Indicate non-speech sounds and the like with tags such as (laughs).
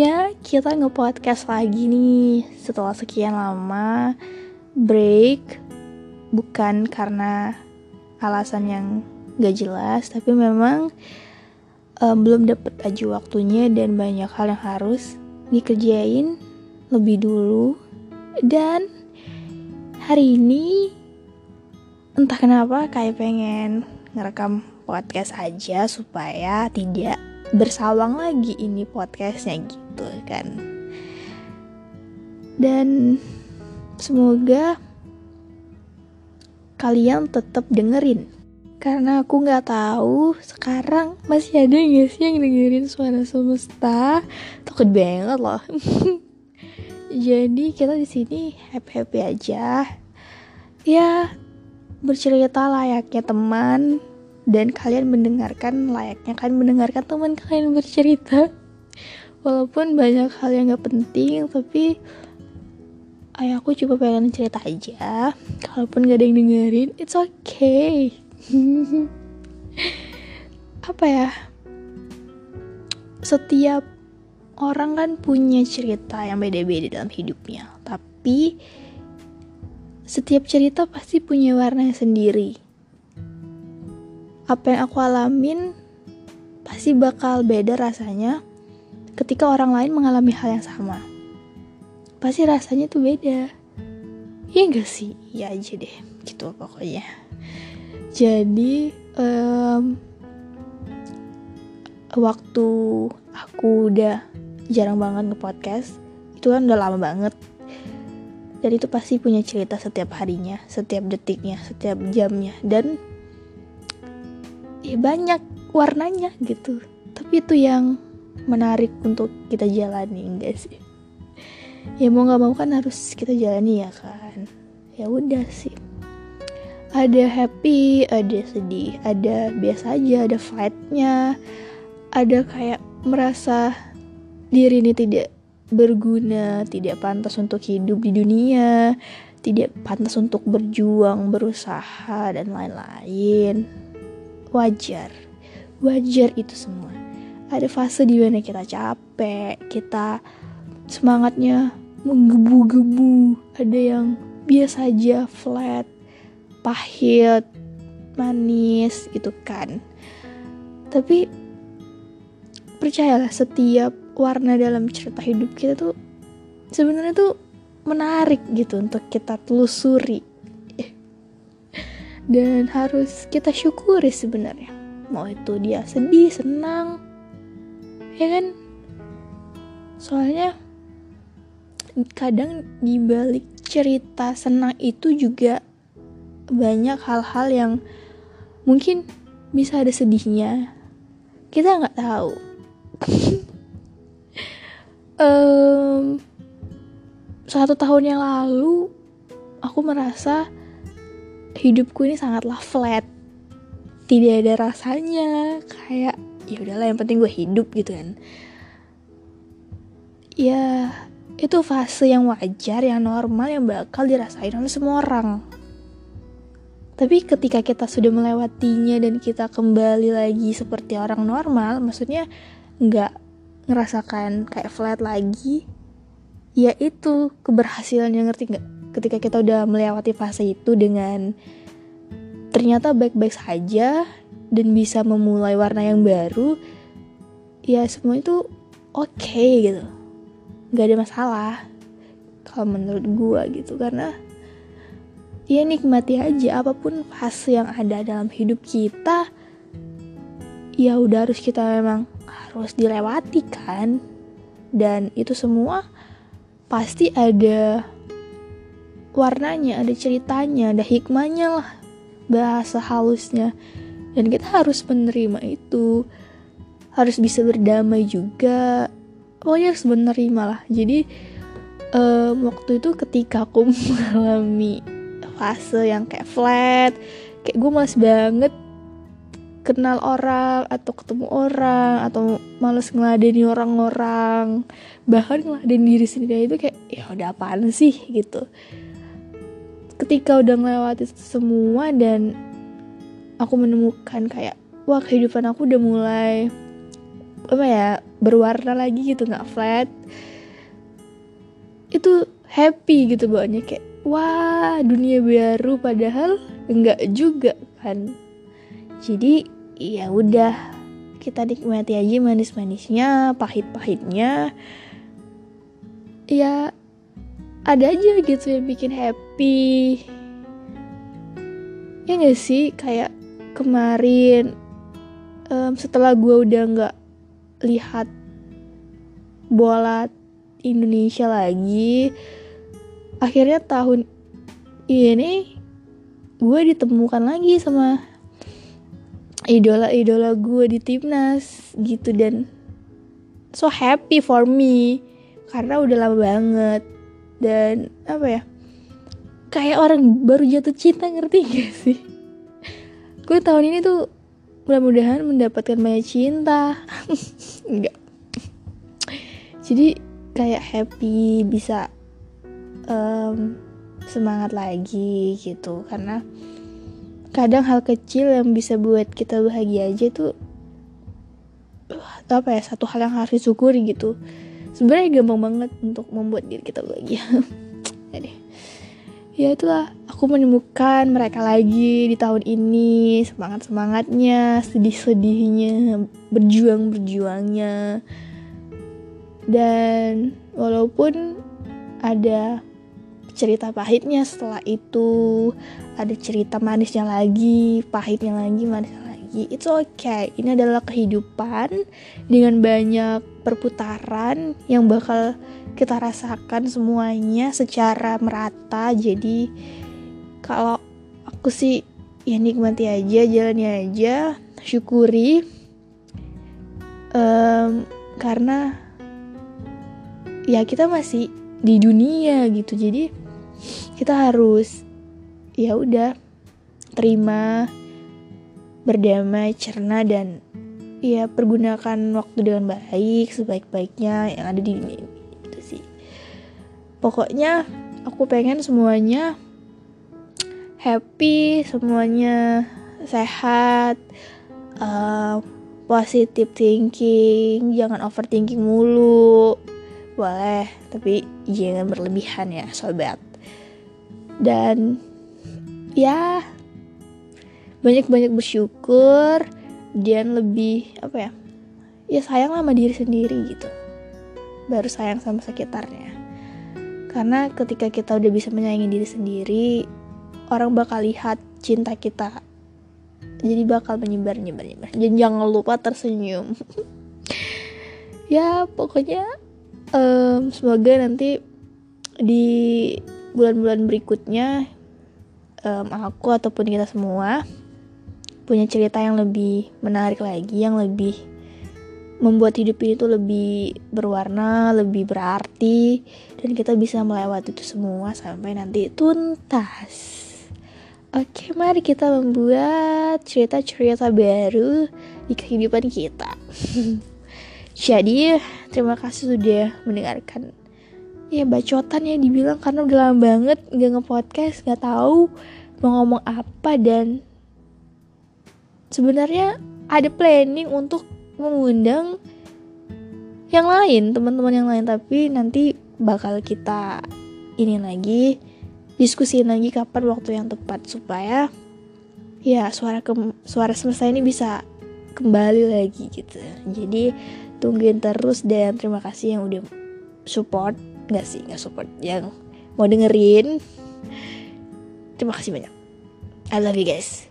akhirnya kita nge-podcast lagi nih. Setelah sekian lama break bukan karena alasan yang gak jelas tapi memang um, belum dapet aja waktunya dan banyak hal yang harus dikerjain lebih dulu. Dan hari ini entah kenapa kayak pengen ngerekam podcast aja supaya tidak bersawang lagi ini podcastnya gitu kan. Dan semoga kalian tetap dengerin. Karena aku nggak tahu sekarang masih ada nggak sih yang dengerin suara semesta? Takut banget loh. (laughs) Jadi kita di sini happy happy aja. Ya bercerita layaknya teman dan kalian mendengarkan layaknya kan mendengarkan teman kalian bercerita. Walaupun banyak hal yang gak penting tapi ayahku cuma pengen cerita aja. Kalaupun gak ada yang dengerin it's okay. (laughs) Apa ya? Setiap orang kan punya cerita yang beda-beda dalam hidupnya. Tapi setiap cerita pasti punya warna sendiri apa yang aku alamin pasti bakal beda rasanya ketika orang lain mengalami hal yang sama. Pasti rasanya tuh beda. Iya gak sih? Iya aja deh Gitu pokoknya. Jadi um, Waktu aku udah jarang banget nge-podcast Itu kan udah lama banget. Dan itu pasti punya cerita setiap harinya Setiap detiknya, setiap jamnya. Dan ya banyak warnanya gitu. Tapi itu yang menarik untuk kita jalani enggak sih? Ya mau nggak mau kan harus kita jalani ya kan? Ya udah sih. Ada happy ada sedih ada biasa aja ada fightnya. Ada kayak merasa diri ini tidak berguna tidak pantas untuk hidup di dunia tidak pantas untuk berjuang berusaha dan lain-lain wajar. Wajar itu semua. Ada fase di mana kita capek kita semangatnya menggebu-gebu. Ada yang biasa aja flat pahit manis gitu kan. Tapi percayalah setiap warna dalam cerita hidup kita tuh sebenarnya tuh menarik gitu untuk kita telusuri dan harus kita syukuri sebenarnya. Mau itu dia sedih senang ya kan? Soalnya kadang di balik cerita senang itu juga banyak hal-hal yang mungkin bisa ada sedihnya. Kita nggak tahu. (laughs) Um, satu tahun yang lalu aku merasa hidupku ini sangatlah flat tidak ada rasanya kayak ya udahlah yang penting gue hidup gitu kan ya itu fase yang wajar, yang normal, yang bakal dirasain oleh semua orang. Tapi ketika kita sudah melewatinya dan kita kembali lagi seperti orang normal, maksudnya nggak ngerasakan kayak flat lagi, ya itu keberhasilan yang ngerti nggak? Ketika kita udah melewati fase itu dengan ternyata baik-baik saja dan bisa memulai warna yang baru, ya semua itu oke okay, gitu. Gak ada masalah kalau menurut gue gitu karena ya nikmati aja apa pun fase yang ada dalam hidup kita ya udah harus kita memang harus dilewati kan. Dan itu semua pasti ada warnanya ada ceritanya ada hikmahnya lah bahasa halusnya. Dan kita harus menerima itu. Harus bisa berdamai juga. Pokoknya harus menerima lah. Jadi um, waktu itu ketika aku (laughs) mengalami fase yang kayak flat kayak gue males banget kenal orang atau ketemu orang atau males ngeladeni orang-orang. Bahkan ngeladeni diri sendiri itu kayak ya udah apaan sih? gitu ketika udah ngelewati semua dan aku menemukan kayak wah kehidupan aku udah mulai apa ya berwarna lagi gitu nggak flat itu happy gitu bawahnya kayak wah dunia baru padahal enggak juga kan. Jadi ya udah kita nikmati aja manis-manisnya pahit-pahitnya. Ya ada aja gitu yang bikin happy ya gak sih kayak kemarin um, setelah gue udah nggak lihat bola Indonesia lagi akhirnya tahun ini gue ditemukan lagi sama idola-idola gue di timnas gitu. Dan so happy for me karena udah lama banget. Dan apa ya kayak orang baru jatuh cinta ngerti gak sih? Gue tahun ini tuh mudah-mudahan mendapatkan banyak cinta. (laughs) Enggak. Jadi kayak happy bisa um, semangat lagi gitu. Karena kadang hal kecil yang bisa buat kita bahagia aja tuh apa ya satu hal yang harus disyukuri gitu. Sebenarnya gampang banget untuk membuat diri kita bahagia. (laughs) Jadi ya itulah aku menemukan mereka lagi di tahun ini. Semangat semangatnya sedih sedihnya berjuang berjuangnya dan walaupun ada cerita pahitnya setelah itu ada cerita manisnya lagi pahitnya lagi manisnya lagi it's okay. Ini adalah kehidupan dengan banyak perputaran yang bakal kita rasakan semuanya secara merata. Jadi kalau aku sih ya nikmati aja jalani aja syukuri. Um, karena ya kita masih di dunia gitu. Jadi kita harus ya udah terima berdamai cerna dan ya pergunakan waktu dengan baik sebaik-baiknya yang ada di dunia ini pokoknya aku pengen semuanya happy semuanya sehat uh, positive thinking jangan overthinking mulu. Boleh tapi jangan berlebihan ya sobat. Dan ya banyak-banyak bersyukur dan lebih apa ya ya sayang sama diri sendiri gitu. Baru sayang sama sekitarnya karena ketika kita udah bisa menyayangi diri sendiri orang bakal lihat cinta kita. Jadi bakal menyebar nyebar nyebar. Dan jangan lupa tersenyum. (laughs) Ya pokoknya um, semoga nanti di bulan-bulan berikutnya um, aku ataupun kita semua punya cerita yang lebih menarik lagi, yang lebih membuat hidup ini tuh lebih berwarna, lebih berarti, dan kita bisa melewati itu semua sampai nanti tuntas. Oke, mari kita membuat cerita-cerita baru di kehidupan kita. (laughs) Jadi, terima kasih sudah mendengarkan ya bacotan ya dibilang karena udah lama banget nggak nge-podcast, nggak tahu mau ngomong apa dan sebenarnya ada planning untuk mengundang yang lain, teman-teman yang lain, tapi nanti bakal kita ini lagi diskusiin lagi kapan waktu yang tepat supaya ya suara ke suara semesta ini bisa kembali lagi gitu. Jadi tungguin terus dan terima kasih yang udah support. Nggak sih nggak support yang mau dengerin. Terima kasih banyak. I love you guys